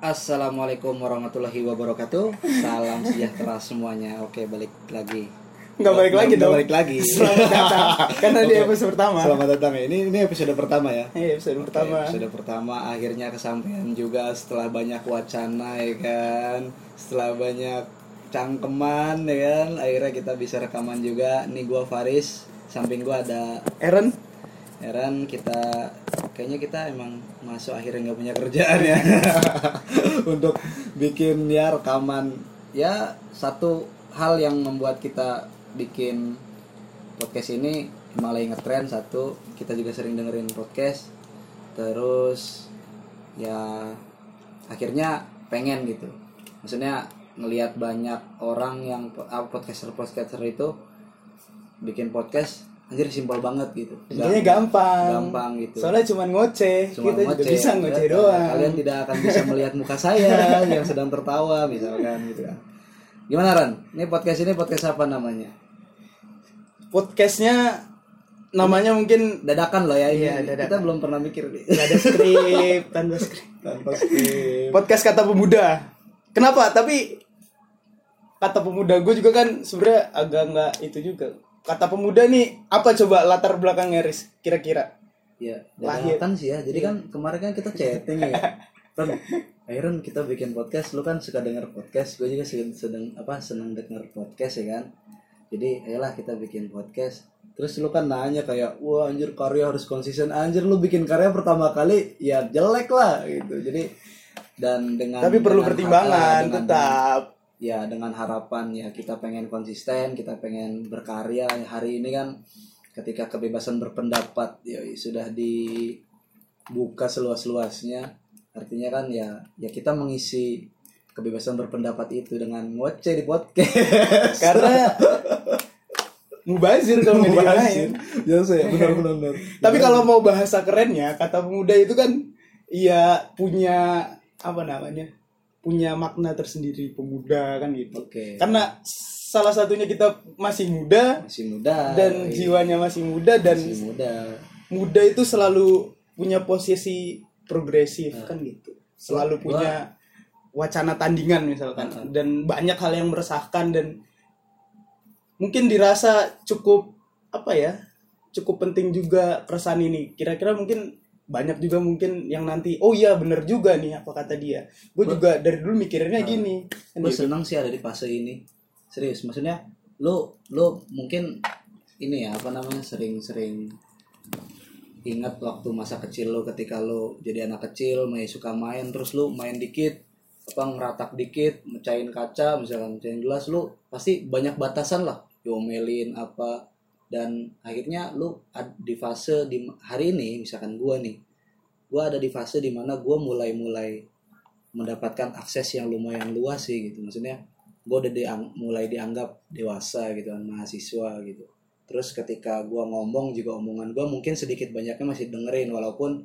Assalamualaikum warahmatullahi wabarakatuh. Salam sejahtera semuanya. Oke, balik lagi. Nggak balik lagi dong. balik lagi. Selamat datang. Tadi Oke. episode pertama. Selamat datang ya. Ini ini episode pertama ya. Iya, episode Oke, pertama. episode pertama akhirnya kesampaian juga setelah banyak wacana ya kan. Setelah banyak cangkeman ya kan. Akhirnya kita bisa rekaman juga. Nih gua Faris, samping gua ada Aaron, Heran kita kayaknya kita emang masuk akhirnya nggak punya kerjaan ya. Untuk bikin ya rekaman. Ya satu hal yang membuat kita bikin podcast ini emang lagi ngetren satu kita juga sering dengerin podcast. Terus ya akhirnya pengen gitu. Maksudnya ngelihat banyak orang yang podcaster podcaster itu bikin podcast anjir simpel banget gitu intinya gampang. gampang gitu Soalnya cuma ngoceh, Cuma kita juga ngoceh. bisa ngoceh Ya, doang. Kalian tidak akan bisa melihat muka saya yang sedang tertawa misalkan gitu kan. Gimana Ran? Ini podcast ini podcast apa namanya? Podcastnya namanya mungkin Dadakan loh ya ini. Iya, dadakan. Kita belum pernah mikir nih. nggak ada skrip, tanpa skrip. Tanpa skrip. Podcast kata pemuda. Kenapa? Tapi kata pemuda gue juga kan sebenarnya agak nggak itu juga. Kata pemuda nih apa coba latar belakangnya Riz kira-kira? Ya, Lahir. dadakan sih ya. Jadi kan kemarin kan kita chatting ya. Ran, Iron kita bikin podcast, lu kan suka denger podcast, gue juga sedang, sedang apa seneng denger podcast ya kan. Jadi ayolah kita bikin podcast. Terus lu kan nanya kayak, wah anjir karya harus konsisten. Anjir lu bikin karya pertama kali ya jelek lah gitu. Jadi dan dengan Tapi perlu dengan pertimbangan harapan, dengan- tetap. Ya dengan harapan ya kita pengen konsisten kita pengen berkarya hari ini kan ketika kebebasan berpendapat ya sudah dibuka seluas-luasnya artinya kan ya ya kita mengisi kebebasan berpendapat itu dengan ngoceh di podcast Karena mubazir kalau Mubazir. ya saya benar benar benar. Tapi kalau mau bahasa kerennya, kata pemuda itu kan iya punya apa namanya? Punya makna tersendiri pemuda kan gitu. oke Karena salah satunya kita masih muda masih muda dan iya. jiwanya masih muda dan masih muda muda itu selalu punya posisi progresif kan gitu. Selalu Gua- punya wacana tandingan misalkan Heeh. dan banyak hal yang meresahkan dan mungkin dirasa cukup apa ya? cukup penting juga keresahan ini. Kira-kira mungkin banyak juga mungkin yang nanti oh iya bener juga nih apa kata dia. Gue juga dari dulu mikirnya gini. Kan gue gitu. senang sih ada di fase ini serius maksudnya lu lu mungkin ini ya apa namanya sering-sering ingat waktu masa kecil lu ketika lu jadi anak kecil main suka main terus lu main dikit apa ngeratak dikit mecahin kaca misalkan mecahin gelas lu pasti banyak batasan lah diomelin apa dan akhirnya lu di fase di hari ini misalkan gua nih gua ada di fase di mana gua mulai-mulai mendapatkan akses yang lumayan luas sih gitu. Maksudnya gue udah diang- mulai dianggap dewasa gitu kan mahasiswa gitu. Terus ketika gue ngomong juga omongan gue mungkin sedikit banyaknya masih dengerin walaupun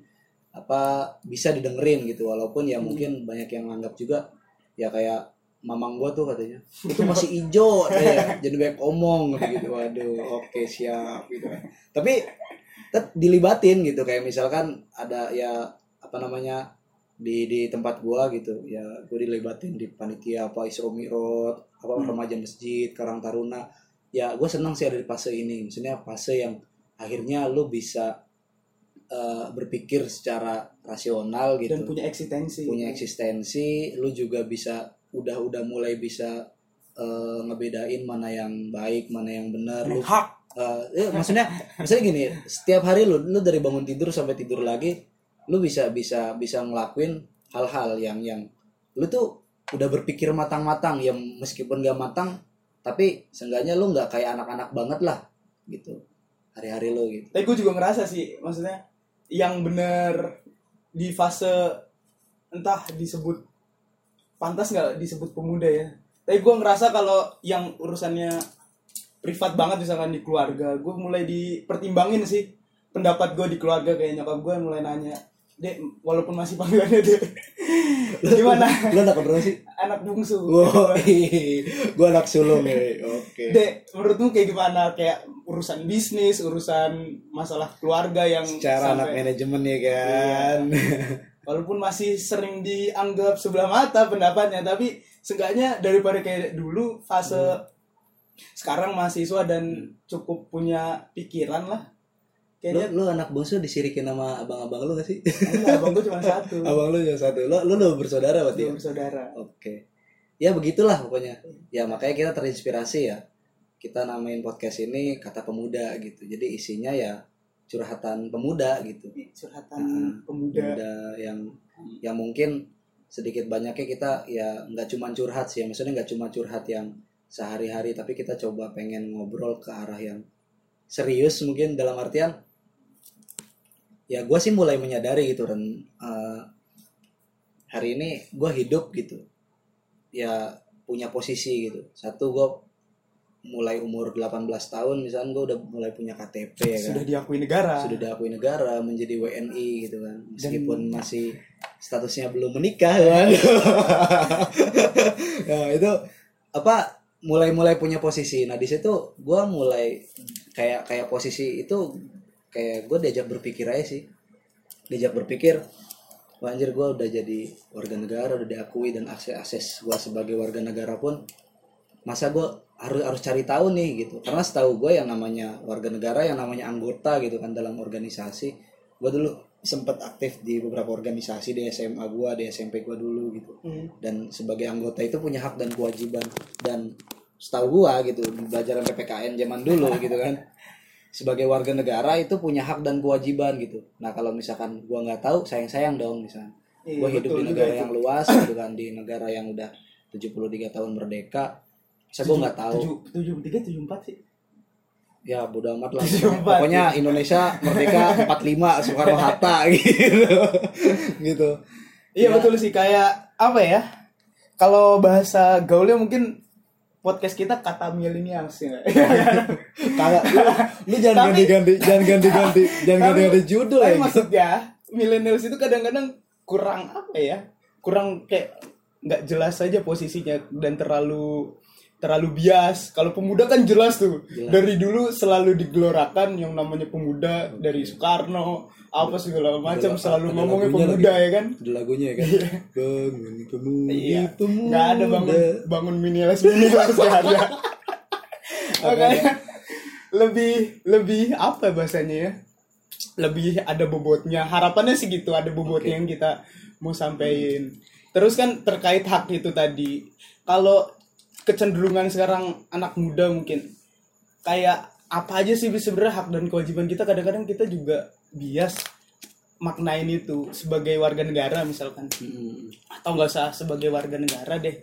apa bisa didengerin gitu. Walaupun ya mungkin banyak yang anggap juga ya kayak mamang gue tuh katanya. Itu masih ijo deh jadi banyak omong gitu. Waduh oke siap gitu kan. Tapi tetap dilibatin gitu. Kayak misalkan ada ya apa namanya di di tempat gua gitu. Ya gue dilibatin di panitia apa Isra Mi'raj apa remaja masjid Karang Taruna. Ya gue senang sih ada di fase ini. Maksudnya fase yang akhirnya lu bisa eh, berpikir secara rasional gitu. dan punya eksistensi. punya eksistensi lu juga bisa udah udah mulai bisa eh, ngebedain mana yang baik mana yang benar. Lu hak. Eh, ya, maksudnya maksudnya gini setiap hari lu lu dari bangun tidur sampai tidur lagi lu bisa bisa bisa ngelakuin hal-hal yang yang lu tuh udah berpikir matang-matang yang meskipun gak matang tapi seenggaknya lu nggak kayak anak-anak banget lah gitu. Hari-hari lu gitu. Tapi gue juga ngerasa sih, maksudnya yang bener di fase entah disebut pantas nggak disebut pemuda ya. Tapi gue ngerasa kalau yang urusannya privat banget misalkan di keluarga, gue mulai dipertimbangin sih pendapat gue di keluarga kayak nyokap gue mulai nanya, dek walaupun masih panggilannya dek, gimana lu anak berapa sih anak bungsu? Wow, gue anak sulung ya. Oke. Dek, menurutmu kayak gimana? Kayak urusan bisnis, urusan masalah keluarga yang Secara anak sampai- manajemen ya kan. walaupun masih sering dianggap sebelah mata pendapatnya tapi seenggaknya daripada kayak dulu fase sekarang mahasiswa dan cukup punya pikiran lah Lu, kayaknya lu anak bungsu disirikin sama abang-abang lu gak sih? enggak abang gue cuma satu abang lu cuma satu. Lu lu, lu bersaudara berarti. ya? belum saudara Oke. Ya begitulah pokoknya. Ya makanya kita terinspirasi ya. Kita namain podcast ini kata pemuda gitu. Jadi isinya ya curhatan pemuda gitu. curhatan Hmm. pemuda Pemuda yang yang mungkin sedikit banyaknya kita ya nggak cuma curhat sih ya. Maksudnya nggak cuma curhat yang sehari-hari tapi kita coba pengen ngobrol ke arah yang serius mungkin dalam artian ya gue sih mulai menyadari gitu Ren Eh, hari ini gue hidup gitu ya punya posisi gitu satu gue mulai umur 18 tahun misalnya gue udah mulai punya KTP ya kan? sudah diakui negara. Sudah diakui negara menjadi WNI gitu kan. Meskipun masih statusnya belum menikah kan? Nah itu apa mulai mulai punya posisi. Nah di situ gue mulai kayak kayak posisi itu kayak gue diajak berpikir aja sih. Diajak berpikir Wah anjir gue udah jadi warga negara udah diakui dan akses akses gue sebagai warga negara pun masa gue harus harus cari tahu nih gitu. Karena setahu gue yang namanya warga negara yang namanya anggota gitu kan dalam organisasi gue dulu sempet aktif di beberapa organisasi di SMA gue di SMP gue dulu gitu. Hmm. dan sebagai anggota itu punya hak dan kewajiban. Dan setahu gua gitu di pelajaran PPKN zaman dulu gitu kan. Sebagai warga negara itu punya hak dan kewajiban gitu. Nah kalau misalkan gua nggak tahu sayang sayang dong misalnya. Iya, gua hidup di negara yang luas gitu kan di negara yang udah 73 tahun merdeka saya gua nggak tahu tujuh tujuh tiga tujuh empat sih ya bodo amat lah 74. pokoknya Indonesia merdeka 45 Soekarno Hatta gitu gitu Iya Ya. betul sih kayak apa ya? Kalau bahasa gaulnya mungkin podcast kita kata milenial sih nggak? Kagak, lu, lu jangan ganti-ganti, jangan ganti-ganti, jangan ganti-ganti judul Tapi ya. maksudnya milenials itu kadang-kadang kurang apa ya? Kurang kayak nggak jelas aja posisinya dan terlalu terlalu bias. Kalau pemuda kan jelas tuh. Jelas. Dari dulu selalu digelorakan yang namanya pemuda dari Soekarno apa segala macam selalu ada ngomongnya pemuda ya kan. Ada lagunya ya kan. Bangun pemuda, Iya. pemuda. Nggak ada bangun bangun minialis minialis nggak ada. Makanya lebih lebih apa bahasanya ya? Lebih ada bobotnya. Harapannya sih gitu, ada bobotnya yang kita mau sampaikan. Terus kan terkait hak itu tadi. Kalau kecenderungan sekarang anak muda mungkin. Kayak apa aja sih sebenarnya hak dan kewajiban kita? Kadang-kadang kita juga bias maknain itu sebagai warga negara misalkan. Mm-mm. atau nggak usah sebagai warga negara deh.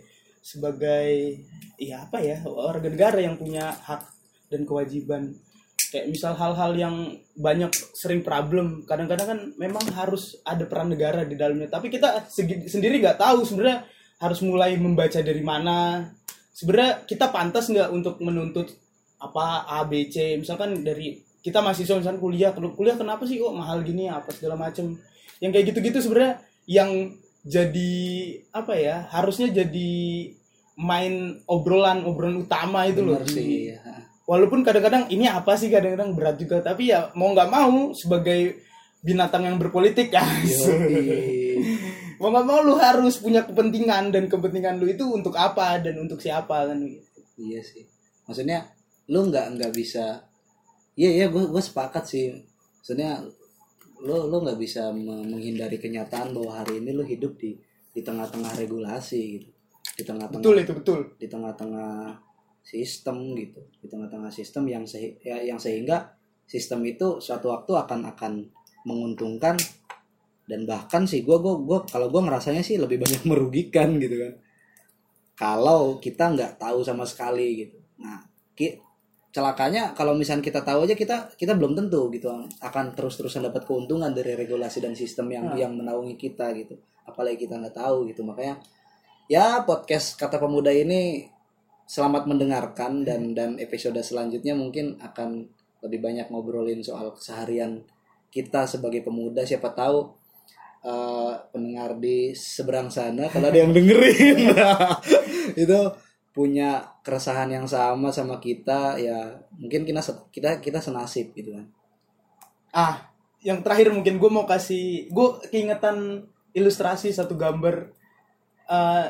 Sebagai ya apa ya warga negara yang punya hak dan kewajiban. Kayak misal hal-hal yang banyak sering problem. Kadang-kadang kan memang harus ada peran negara di dalamnya. Tapi kita segi- sendiri nggak tahu sebenarnya harus mulai membaca dari mana sebenarnya kita pantas nggak untuk menuntut apa A B C misalkan dari kita mahasiswa misalkan kuliah kuliah kenapa sih kok mahal gini apa segala macem yang kayak gitu-gitu sebenarnya yang jadi apa ya harusnya jadi main obrolan obrolan utama itu loh Bener di- sih. ya. walaupun kadang-kadang ini apa sih kadang-kadang berat juga tapi ya mau nggak mau sebagai binatang yang berpolitik ya. mau nggak mau lu harus punya kepentingan dan kepentingan lu itu untuk apa dan untuk siapa kan Iya sih. Maksudnya lu nggak nggak bisa. Iya iya gue gue sepakat sih. Maksudnya lu lu nggak bisa me- menghindari kenyataan bahwa hari ini lu hidup di di tengah-tengah regulasi gitu. Di tengah-tengah betul itu betul di tengah-tengah sistem gitu di tengah-tengah sistem yang sehi- ya, yang sehingga sistem itu suatu waktu akan akan menguntungkan dan bahkan sih gue gue gue kalau gue ngerasanya sih lebih banyak merugikan gitu kan. Kalau kita nggak tahu sama sekali gitu. Nah ki, celakanya kalau misalnya kita tahu aja kita kita belum tentu gitu akan terus-terusan dapat keuntungan dari regulasi dan sistem yang Hmm. yang menaungi kita gitu. Apalagi kita nggak tahu gitu. Makanya ya podcast kata pemuda ini selamat mendengarkan dan dan episode selanjutnya mungkin akan lebih banyak ngobrolin soal keseharian kita sebagai pemuda. Siapa tahu eh, pendengar di seberang sana kalau ada yang dengerin. Itu punya keresahan yang sama sama kita ya mungkin kita kita kita senasib gitu kan. Ah yang terakhir mungkin gue mau kasih gue keingetan ilustrasi satu gambar. Eh,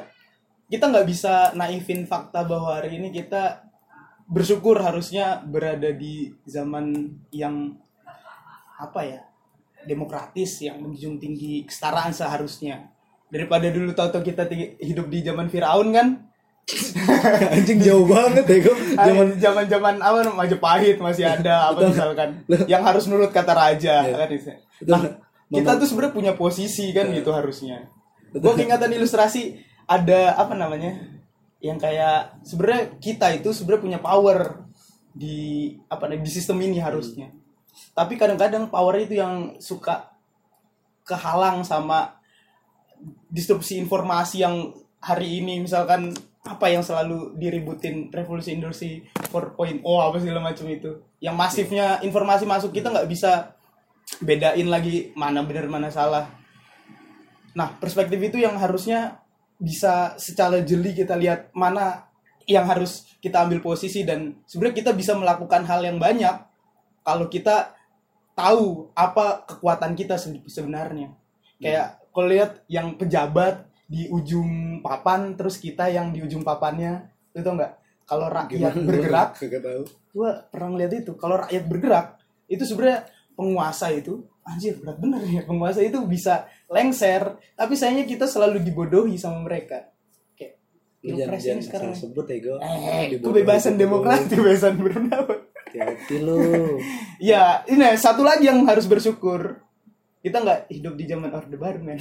kita nggak bisa naifin fakta bahwa hari ini kita bersyukur harusnya berada di zaman yang apa ya demokratis yang menjunjung tinggi kesetaraan seharusnya daripada dulu tahu-tahu kita hidup di zaman Firaun kan Anjing jauh banget ya gue. zaman zaman zaman apa Majapahit masih ada apa misalkan yang harus nurut kata raja Iya. kan. Nah, kita tuh sebenarnya punya posisi kan gitu harusnya. Gue keingatan ilustrasi ada apa namanya yang kayak sebenarnya kita itu sebenarnya punya power di apa di sistem ini harusnya. Tapi kadang-kadang power itu yang suka kehalang sama disrupsi informasi yang hari ini. Misalkan apa yang selalu diributin revolusi industri 4.0 apa segala macam itu. Yang masifnya informasi masuk kita nggak bisa bedain lagi mana benar mana salah. Nah perspektif itu yang harusnya bisa secara jeli kita lihat mana yang harus kita ambil posisi dan sebenarnya kita bisa melakukan hal yang banyak kalau kita tahu apa kekuatan kita se- sebenarnya. Kayak kalau lihat yang pejabat di ujung papan terus kita yang di ujung papannya itu enggak kalau rakyat bergerak Kagak tahu. gua pernah ngeliat itu. Kalau rakyat bergerak itu sebenarnya penguasa itu anjir berat bener ya penguasa itu bisa lengser tapi sayangnya kita selalu dibodohi sama mereka. Kayak Lu jangan, sekarang. sebut ya gue. eh kebebasan demokrasi kebebasan berpendapat Hati-hati lu. ya ini satu lagi yang harus bersyukur kita nggak hidup di zaman orde baru men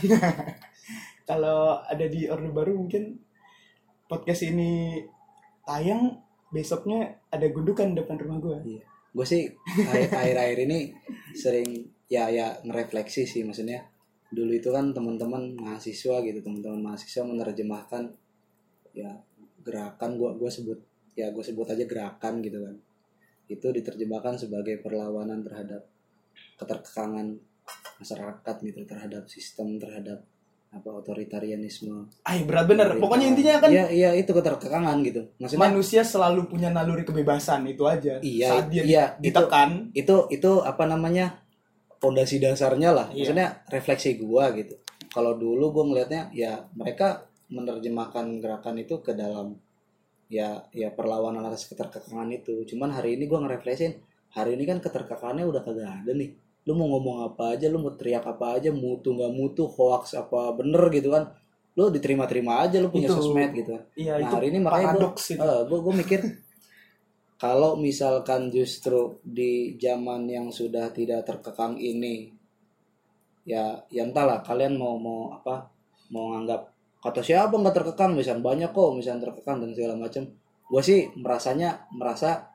kalau ada di orde baru mungkin podcast ini tayang besoknya ada gundukan depan rumah gue Iya. Gue sih akhir- akhir-akhir ini sering ya ya ngerefleksi sih maksudnya. Dulu itu kan teman-teman mahasiswa gitu, teman-teman mahasiswa menerjemahkan ya gerakan gua gua sebut ya gue sebut aja gerakan gitu kan. Itu diterjemahkan sebagai perlawanan terhadap keterkekangan masyarakat gitu terhadap sistem terhadap apa otoritarianisme. ay berat bener pokoknya intinya kan Iya iya itu keterkekangan gitu. Maksudnya manusia selalu punya naluri kebebasan itu aja Iya, saat dia iya, ditekan itu itu apa namanya fondasi dasarnya lah Iya. maksudnya refleksi gua gitu kalau dulu gua ngelihatnya ya mereka menerjemahkan gerakan itu ke dalam ya ya perlawanan atas keterkekangan itu. Cuman hari ini gua ngerefleksin hari ini kan keterkekangannya udah kagak ada nih. Lu mau ngomong apa aja lu mau teriak apa aja mutu nggak mutu hoax apa bener gitu kan lu diterima-terima aja lu punya Itu. sosmed gitu. Iya Nah, itu hari ini makanya gue gue mikir kalau misalkan justru di zaman yang sudah tidak terkekang ini ya ya entahlah kalian mau mau apa mau nganggap kata siapa nggak terkekang misalnya banyak kok misalnya terkekang dan segala macam. Gue sih merasanya merasa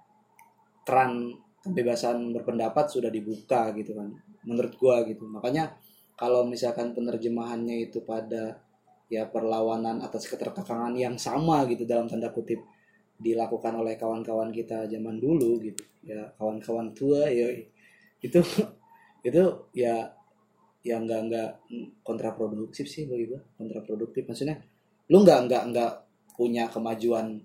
keran kebebasan berpendapat sudah dibuka gitu kan menurut gua gitu. Makanya kalau misalkan penerjemahannya itu pada ya perlawanan atas keterkekangan yang sama gitu dalam tanda kutip dilakukan oleh kawan-kawan kita zaman dulu gitu ya kawan-kawan tua ya itu itu ya ya nggak nggak kontraproduktif sih bagi gua kontraproduktif. Maksudnya lu nggak nggak nggak punya kemajuan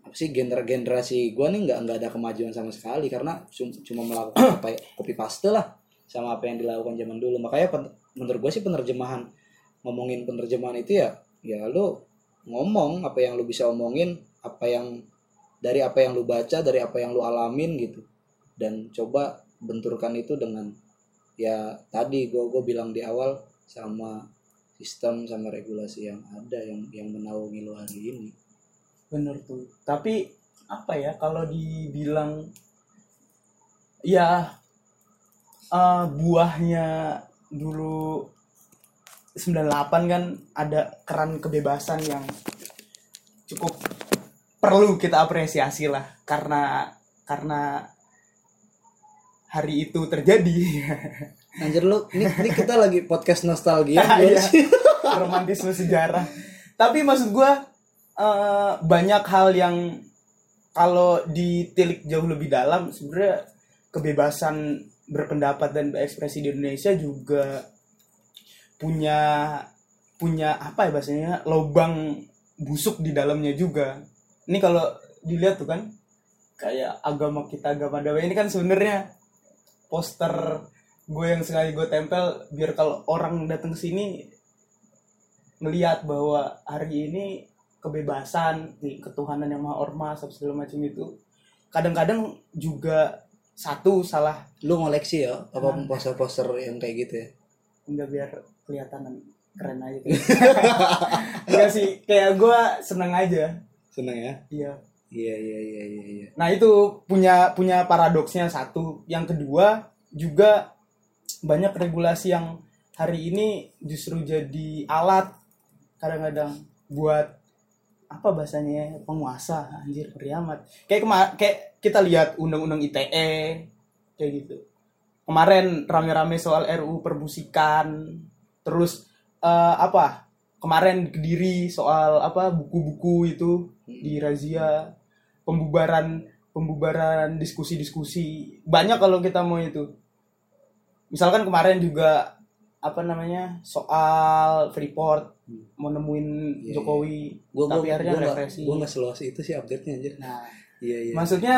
apa sih gener generasi gua nih nggak nggak ada kemajuan sama sekali karena cum- cuma melakukan apa ya, copy paste lah sama apa yang dilakukan zaman dulu. Makanya menurut gue sih penerjemahan ngomongin penerjemahan itu ya ya lu ngomong apa yang lu bisa omongin apa yang dari apa yang lu baca dari apa yang lu alamin gitu. Dan coba benturkan itu dengan ya tadi gue gue bilang di awal sama sistem sama regulasi yang ada yang yang menaungi lu hari ini. Bener tuh. Tapi apa ya kalau dibilang ya eh, buahnya dulu 98 kan ada keran kebebasan yang cukup perlu kita apresiasi lah. Karena karena hari itu terjadi. Anjir lu, ini, ini kita lagi podcast nostalgia Iya. romantisme sejarah. Tapi maksud gua eh, banyak hal yang kalau ditilik jauh lebih dalam sebenarnya kebebasan berpendapat dan berekspresi di Indonesia juga punya punya apa ya bahasanya lubang busuk di dalamnya juga. Ini kalau dilihat tuh kan kayak agama kita agama damai ini kan sebenarnya poster gue yang sengaja gue tempel biar kalau orang datang sini ngelihat bahwa hari ini kebebasan nih ketuhanan yang maha ormas apa segala macam itu. Kadang-kadang juga satu salah. Lu ngoleksi ya apa Nah. poster-poster yang kayak gitu ya? Enggak biar kelihatan keren aja. Kayak enggak sih kayak gue seneng aja. Seneng ya? Iya iya iya iya iya iya. Nah itu punya punya paradoksnya satu. Yang kedua juga banyak regulasi yang hari ini justru jadi alat kadang-kadang buat apa bahasanya penguasa anjir priamat kayak kema- kayak kita lihat undang-undang ITE kayak gitu. Kemarin rame-rame soal RU permusikan terus eh, apa? Kemarin di kediri soal apa buku-buku itu di razia pembubaran pembubaran diskusi-diskusi. Banyak kalau kita mau itu. Misalkan kemarin juga apa namanya soal Freeport mau nemuin Iya, Jokowi gua gua tapi akhirnya gua nggak represi. gua nggak seluas itu sih update nya anjir. Nah iya iya. maksudnya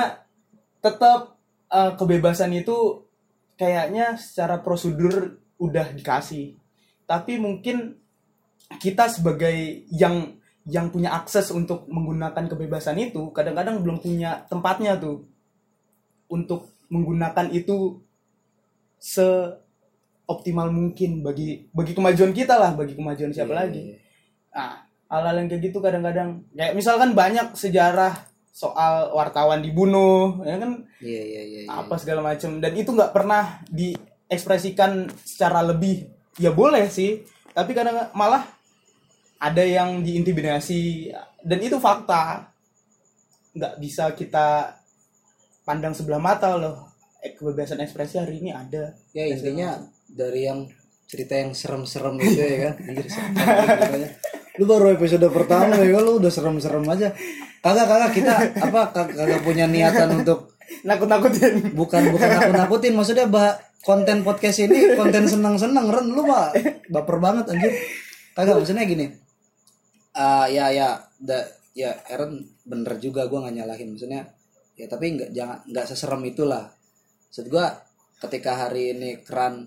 tetap eh, kebebasan itu kayaknya secara prosedur udah dikasih. Tapi mungkin kita sebagai yang yang punya akses untuk menggunakan kebebasan itu kadang-kadang belum punya tempatnya tuh untuk menggunakan itu seoptimal mungkin bagi bagi kemajuan kita lah bagi kemajuan siapa Iya, lagi iya. Nah, hal-hal yang kayak gitu kadang-kadang kayak misalkan banyak sejarah soal wartawan dibunuh, ya kan iya iya iya iya. apa segala macam dan itu nggak pernah diekspresikan secara lebih. Ya boleh sih, tapi kadang malah ada yang diintimidasi dan itu fakta. Nggak bisa kita pandang sebelah mata loh. Eh, Kebebasan ekspresi hari ini ada. ya intinya dari yang cerita yang serem-serem itu ya kan anjir serem ceritanya. lu baru episode pertama ya kan, lu udah serem-serem aja kagak kagak kita apa kag- kagak punya niatan untuk Nakut-nakutin. bukan bukan nakut nakutin maksudnya bah konten podcast ini konten senang senang ren lu mah baper banget anjir kagak maksudnya gini Ah ya ya da, ya Aaron bener juga gua nggak nyalahin. Maksudnya ya tapi nggak jangan nggak seserem itulah. Maksud gua ketika hari ini keran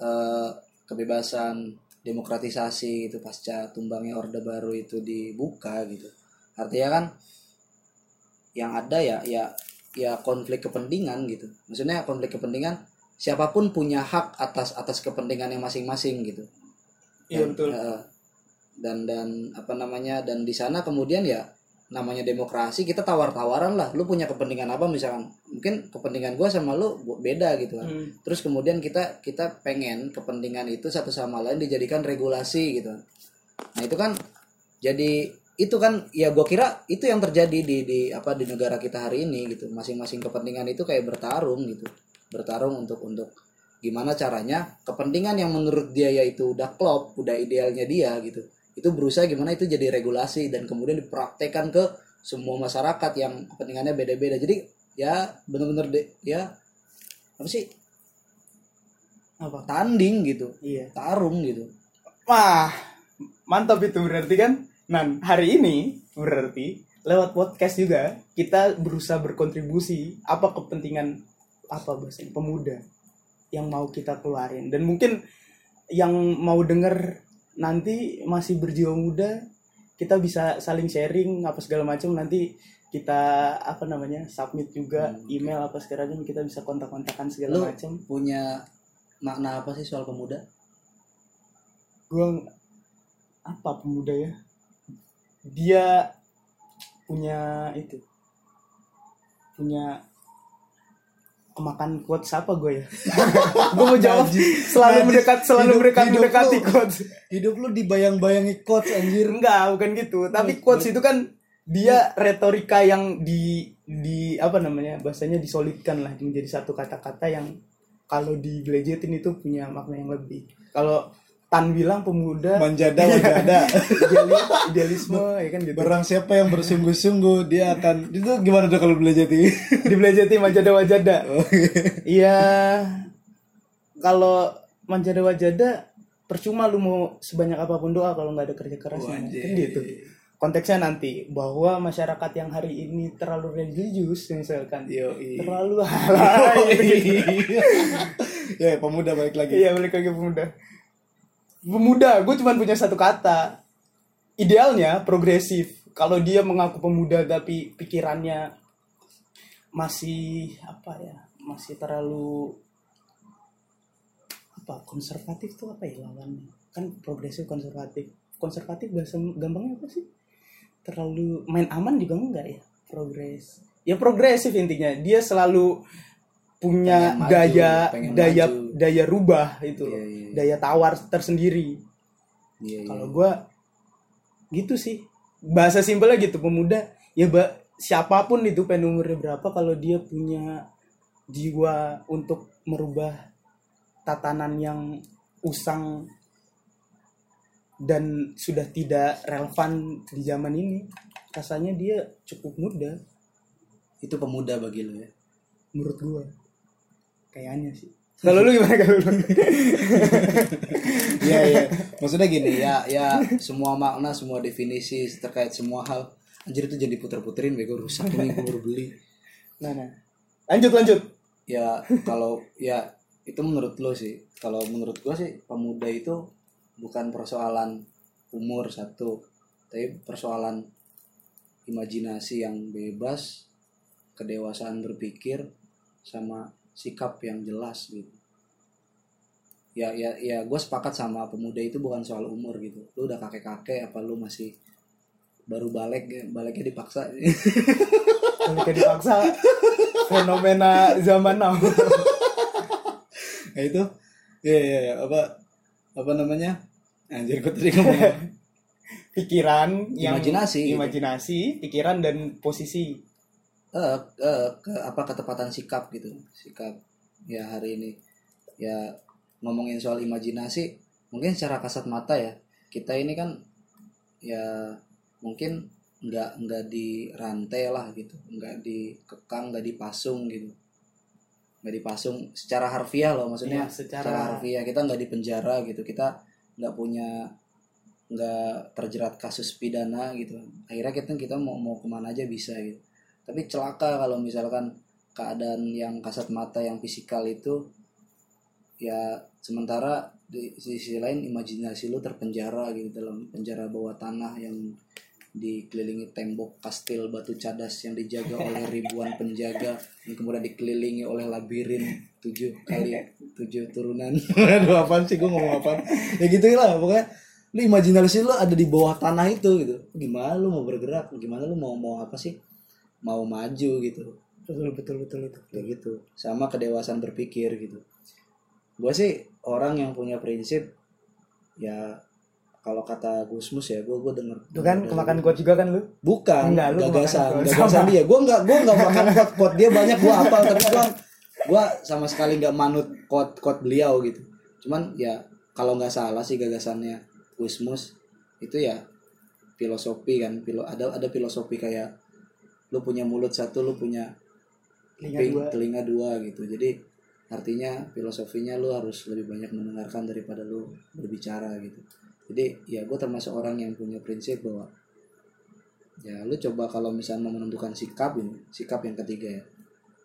eh, kebebasan demokratisasi itu pasca tumbangnya orde baru itu dibuka gitu. Artinya kan yang ada ya ya ya konflik kepentingan gitu. Maksudnya konflik kepentingan siapa pun punya hak atas atas kepentingannya masing-masing gitu. Iya betul. eh, dan dan apa namanya dan di sana kemudian ya namanya demokrasi kita tawar-tawaran lah. Lu punya kepentingan apa misalkan mungkin kepentingan gua sama lu beda gitu kan. Hmm. terus kemudian kita kita pengen kepentingan itu satu sama lain dijadikan regulasi gitu. Nah itu kan jadi itu kan ya gua kira itu yang terjadi di di apa di negara kita hari ini gitu. Masing-masing kepentingan itu kayak bertarung gitu. Bertarung untuk untuk gimana caranya kepentingan yang menurut dia yaitu udah klop udah idealnya dia gitu itu berusaha gimana itu jadi regulasi dan kemudian dipraktekkan ke semua masyarakat yang kepentingannya beda-beda jadi ya bener-bener de- ya apa sih Apa? tanding gitu Iya. tarung gitu Wah, mantap itu berarti kan. Nah, hari ini berarti lewat podcast juga kita berusaha berkontribusi apa kepentingan apa bahasanya pemuda yang mau kita keluarin dan mungkin yang mau denger nanti masih berjiwa muda kita bisa saling sharing apa segala macam nanti kita apa namanya submit juga Hmm. email apa segala macam kita bisa kontak-kontakan segala macam. punya makna apa sih soal pemuda? Gue apa pemuda ya? Dia punya itu punya kemakan quotes apa gue ya? Gue mau jawab. Selalu Najis. mendekat selalu Hidup- mendekat hidup mendekati lu. quotes. hidup lu dibayang-bayangi coach anjir. Enggak bukan gitu. Tapi quotes itu kan dia retorika yang di di apa namanya bahasanya disolidkan lah menjadi satu kata-kata yang kalau digelejetin itu punya makna yang lebih. Kalau Tan bilang pemuda. Manjada manjada. Ideali- idealisme ya kan gitu. Barang siapa yang bersungguh-sungguh dia akan itu gimana tuh kalau belajar ini dibelajati wajada wajada iya. Kalau manjada wajada percuma lu mau sebanyak apa pun doa kalau nggak ada kerja kerasnya. Kan gitu. Konteksnya nanti bahwa masyarakat yang hari ini terlalu religius misalkan. Yo, terlalu halai ya pemuda balik lagi. Iya balik lagi pemuda. Pemuda, gue cuma punya satu kata. Idealnya progresif. Kalau dia mengaku pemuda tapi pikirannya masih apa ya? Masih terlalu apa? Konservatif tuh apa ya lawannya? Kan progresif konservatif. Konservatif bahasa gampangnya apa sih? Terlalu main aman juga enggak ya? Progres. Ya progresif intinya. Dia selalu punya Pengen maju, daya pengen daya maju. daya rubah itu loh. iya, iya. daya tawar tersendiri Iya, iya. kalau gua gitu sih bahasa simpelnya gitu pemuda ya ba, siapa pun itu pengen umurnya berapa kalau dia punya jiwa untuk merubah tatanan yang usang dan sudah tidak relevan di zaman ini rasanya dia cukup muda itu pemuda bagi lo ya menurut gua kayaknya sih kalau lu gimana kalau lu Iya iya. Maksudnya gini ya ya semua makna semua definisi terkait semua hal anjir itu jadi puter-puterin bego rusak ini gue baru beli. nah, nah. lanjut lanjut Ya kalau ya itu menurut lo sih. Kalau menurut gua sih pemuda itu bukan persoalan umur satu, tapi persoalan imajinasi yang bebas, kedewasaan berpikir sama sikap yang jelas gitu. Ya ya ya gue sepakat sama pemuda itu bukan soal umur gitu. Lu udah kakek-kakek apa lu masih baru balik baliknya dipaksa Ketika dipaksa fenomena zaman now. nah itu ya ya ya, apa apa namanya anjir gue tadi ngomong pikiran yang Imajinasi, gitu. imajinasi, pikiran dan posisi. Eh eh, ke apa ketepatan sikap gitu. Sikap ya hari ini. Ya ngomongin soal imajinasi mungkin secara kasat mata ya. Kita ini kan ya mungkin nggak nggak dirantai lah gitu. Nggak dikekang nggak dipasung gitu. Nggak dipasung secara harfiah loh maksudnya. Iya, secara, secara harfiah. Kita nggak dipenjara gitu. Kita nggak punya nggak terjerat kasus pidana gitu. Akhirnya kita kita mau mau ke mana aja bisa gitu tapi celaka kalau misalkan keadaan yang kasat mata yang fisikal itu ya sementara di sisi lain imajinasi lu terpenjara gitu dalam penjara bawah tanah yang dikelilingi tembok kastil batu cadas yang dijaga oleh ribuan penjaga yang kemudian dikelilingi oleh labirin tujuh kali tujuh turunan. Aduh apaan sih? Gue ngomong apaan? Ya gitu lah pokoknya lu imajinasi lu ada di bawah tanah itu gitu. Gimana lu mau bergerak? Gimana lu mau mau apa sih mau maju gitu. Betul betul betul itu. kayak gitu. Sama kedewasaan berpikir gitu. Gue sih orang yang punya prinsip ya kalau kata Gusmus ya gue gue denger. Itu kan kemakan quote juga kan lu? bukan Enggak, lu gagasan gagasan dia. Gue nggak gue nggak makan quote quote dia banyak gue apal tapi gue gue sama sekali nggak manut quote quote beliau gitu. Cuman ya kalau nggak salah sih gagasannya Gusmus itu ya filosofi kan filo ada ada filosofi kayak lu punya mulut satu lu punya Telinga kuping, dua. telinga dua gitu. Jadi artinya filosofinya lu harus lebih banyak mendengarkan daripada lu berbicara gitu. Jadi ya gue termasuk orang yang punya prinsip bahwa ya lu coba kalau misalnya mau menentukan sikap ini sikap yang ketiga ya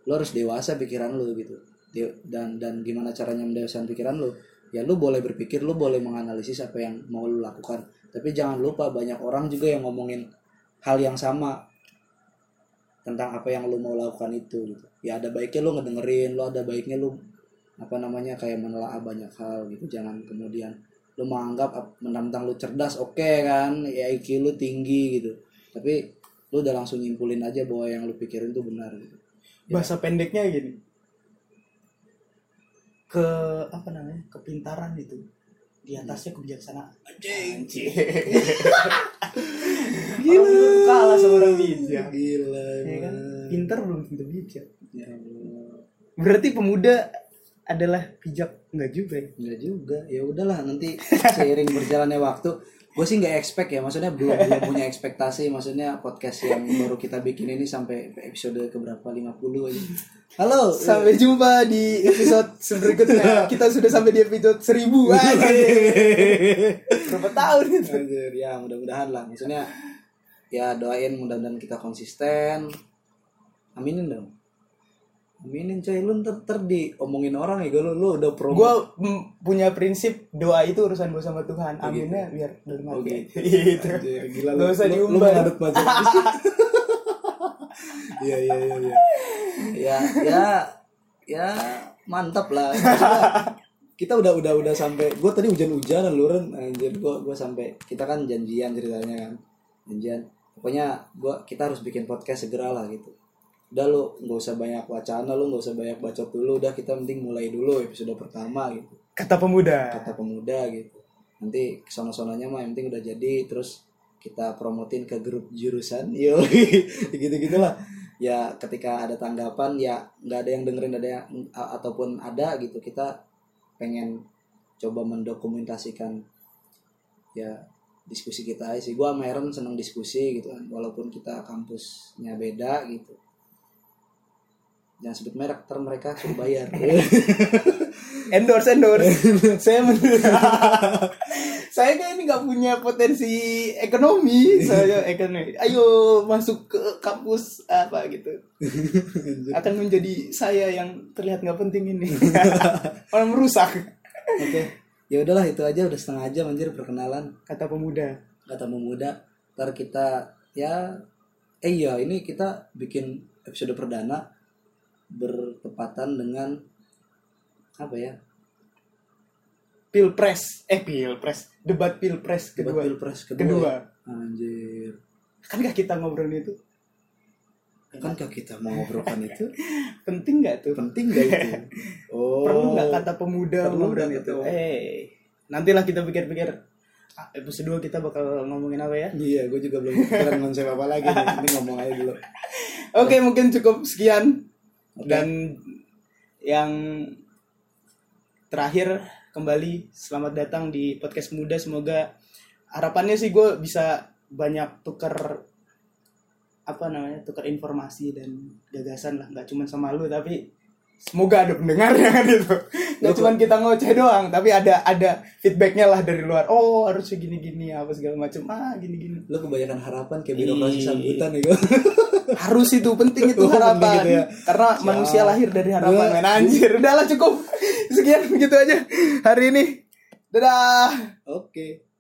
lu harus dewasa pikiran lu gitu. Dan dan gimana caranya mendewasakan pikiran lu? Ya lu boleh berpikir lu boleh menganalisis apa yang mau lu lakukan. Tapi jangan lupa banyak orang juga yang ngomongin hal yang sama tentang apa yang lu mau lakukan itu gitu ya ada baiknya lu ngedengerin lu ada baiknya lu apa namanya kayak menelaah banyak hal gitu jangan kemudian lu menganggap ap- mentang-mentang lu cerdas oke kan ya IQ lu tinggi gitu tapi lu udah langsung nyimpulin aja bahwa yang lu pikirin tuh benar gitu Bahasa pendeknya gini. Ke apa namanya? Kepintaran itu. Di atasnya kebijaksanaan. anjing Gila. Orang kalah sama orang bijak. gila Ya kan? emang. Pintar belum tentu bijak. Ya. Berarti pemuda adalah bijak enggak juga ya? Enggak juga. Ya udahlah nanti seiring berjalannya waktu gue sih nggak expect ya maksudnya belum belum punya ekspektasi maksudnya podcast yang baru kita bikin ini sampai episode ke berapa 50 aja halo Sampai jumpa di episode berikutnya. Kita sudah sampai di episode 1000. Berapa tahun itu? Anjir, ya mudah-mudahan lah maksudnya ya doain mudah-mudahan kita konsisten aminin dong aminin coy lu ntar, ntar diomongin orang ya lu lu udah promo gue punya prinsip doa itu urusan gue sama Tuhan. Aminnya biar dalam Oh, hati gitu. gitu. Anjir, gila Nggak usah lu, lu diumbar. mengadut macam iya iya iya iya. Ya ya ya mantap lah. Kita udah udah udah sampai gue tadi hujan-hujanan lu Ren anjir gue gue sampai kita kan janjian ceritanya kan. Janjian. Pokoknya gua kita harus bikin podcast segera lah gitu udah lu nggak usah banyak wacana lu nggak usah banyak bacot dulu udah kita penting mulai dulu episode pertama gitu. Kata pemuda. Kata pemuda gitu. Nanti ke sana sonanya mah yang penting udah jadi terus kita promotin ke grup jurusan. Yo gitu gitulah ya ketika ada tanggapan ya nggak ada yang dengerin ada yang ataupun ada gitu. Kita pengen coba mendokumentasikan ya diskusi kita aja sih. Gua sama Aaron seneng diskusi gitu kan. Walaupun kita kampusnya beda gitu jangan sebut merek ter mereka suruh bayar. Endorse endorse. Saya men saya kayak ini nggak punya potensi ekonomi. Saya ekonomi. Ayo masuk ke kampus apa gitu. Akan menjadi saya yang terlihat nggak penting ini. Orang merusak. Oke, ya udahlah itu aja. Udah setengah jam anjir perkenalan. Kata pemuda. Kata pemuda. Ntar kita ya eh iya ini kita bikin episode perdana bertepatan dengan apa ya? pilpres eh pilpres debat pilpres Debat kedua Pilpres kedua. kedua ya? Anjir. kankah kita ngobrolin itu Kankah kita mau ngobrolkan itu? penting nggak tuh Penting gak itu? Oh. perlu nggak kata pemuda ngobrolin nggak itu eh nantilah kita pikir-pikir ah, episode 2 kita bakal ngomongin apa ya Iya, gue juga belum kepikiran konsep apa lagi nih. Ini ngomong aja dulu. Oke, mungkin cukup sekian. Dan yang terakhir kembali selamat datang di podcast muda. Semoga harapannya sih gue bisa banyak tukar apa namanya tukar informasi dan gagasan lah. Nggak cuma sama lu tapi semoga ada pendengarnya kan itu. Nggak cuma kita ngoceh doang, tapi ada ada feedbacknya lah dari luar. Oh harusnya gini-gini apa segala macam. Ah gini-gini. Lo kebanyakan harapan kayak birokrasi sambutan ya gue. harus itu penting itu penting harapan gitu ya. karena Siap. manusia lahir dari harapan men anjir udahlah cukup sekian gitu aja hari ini dadah Oke.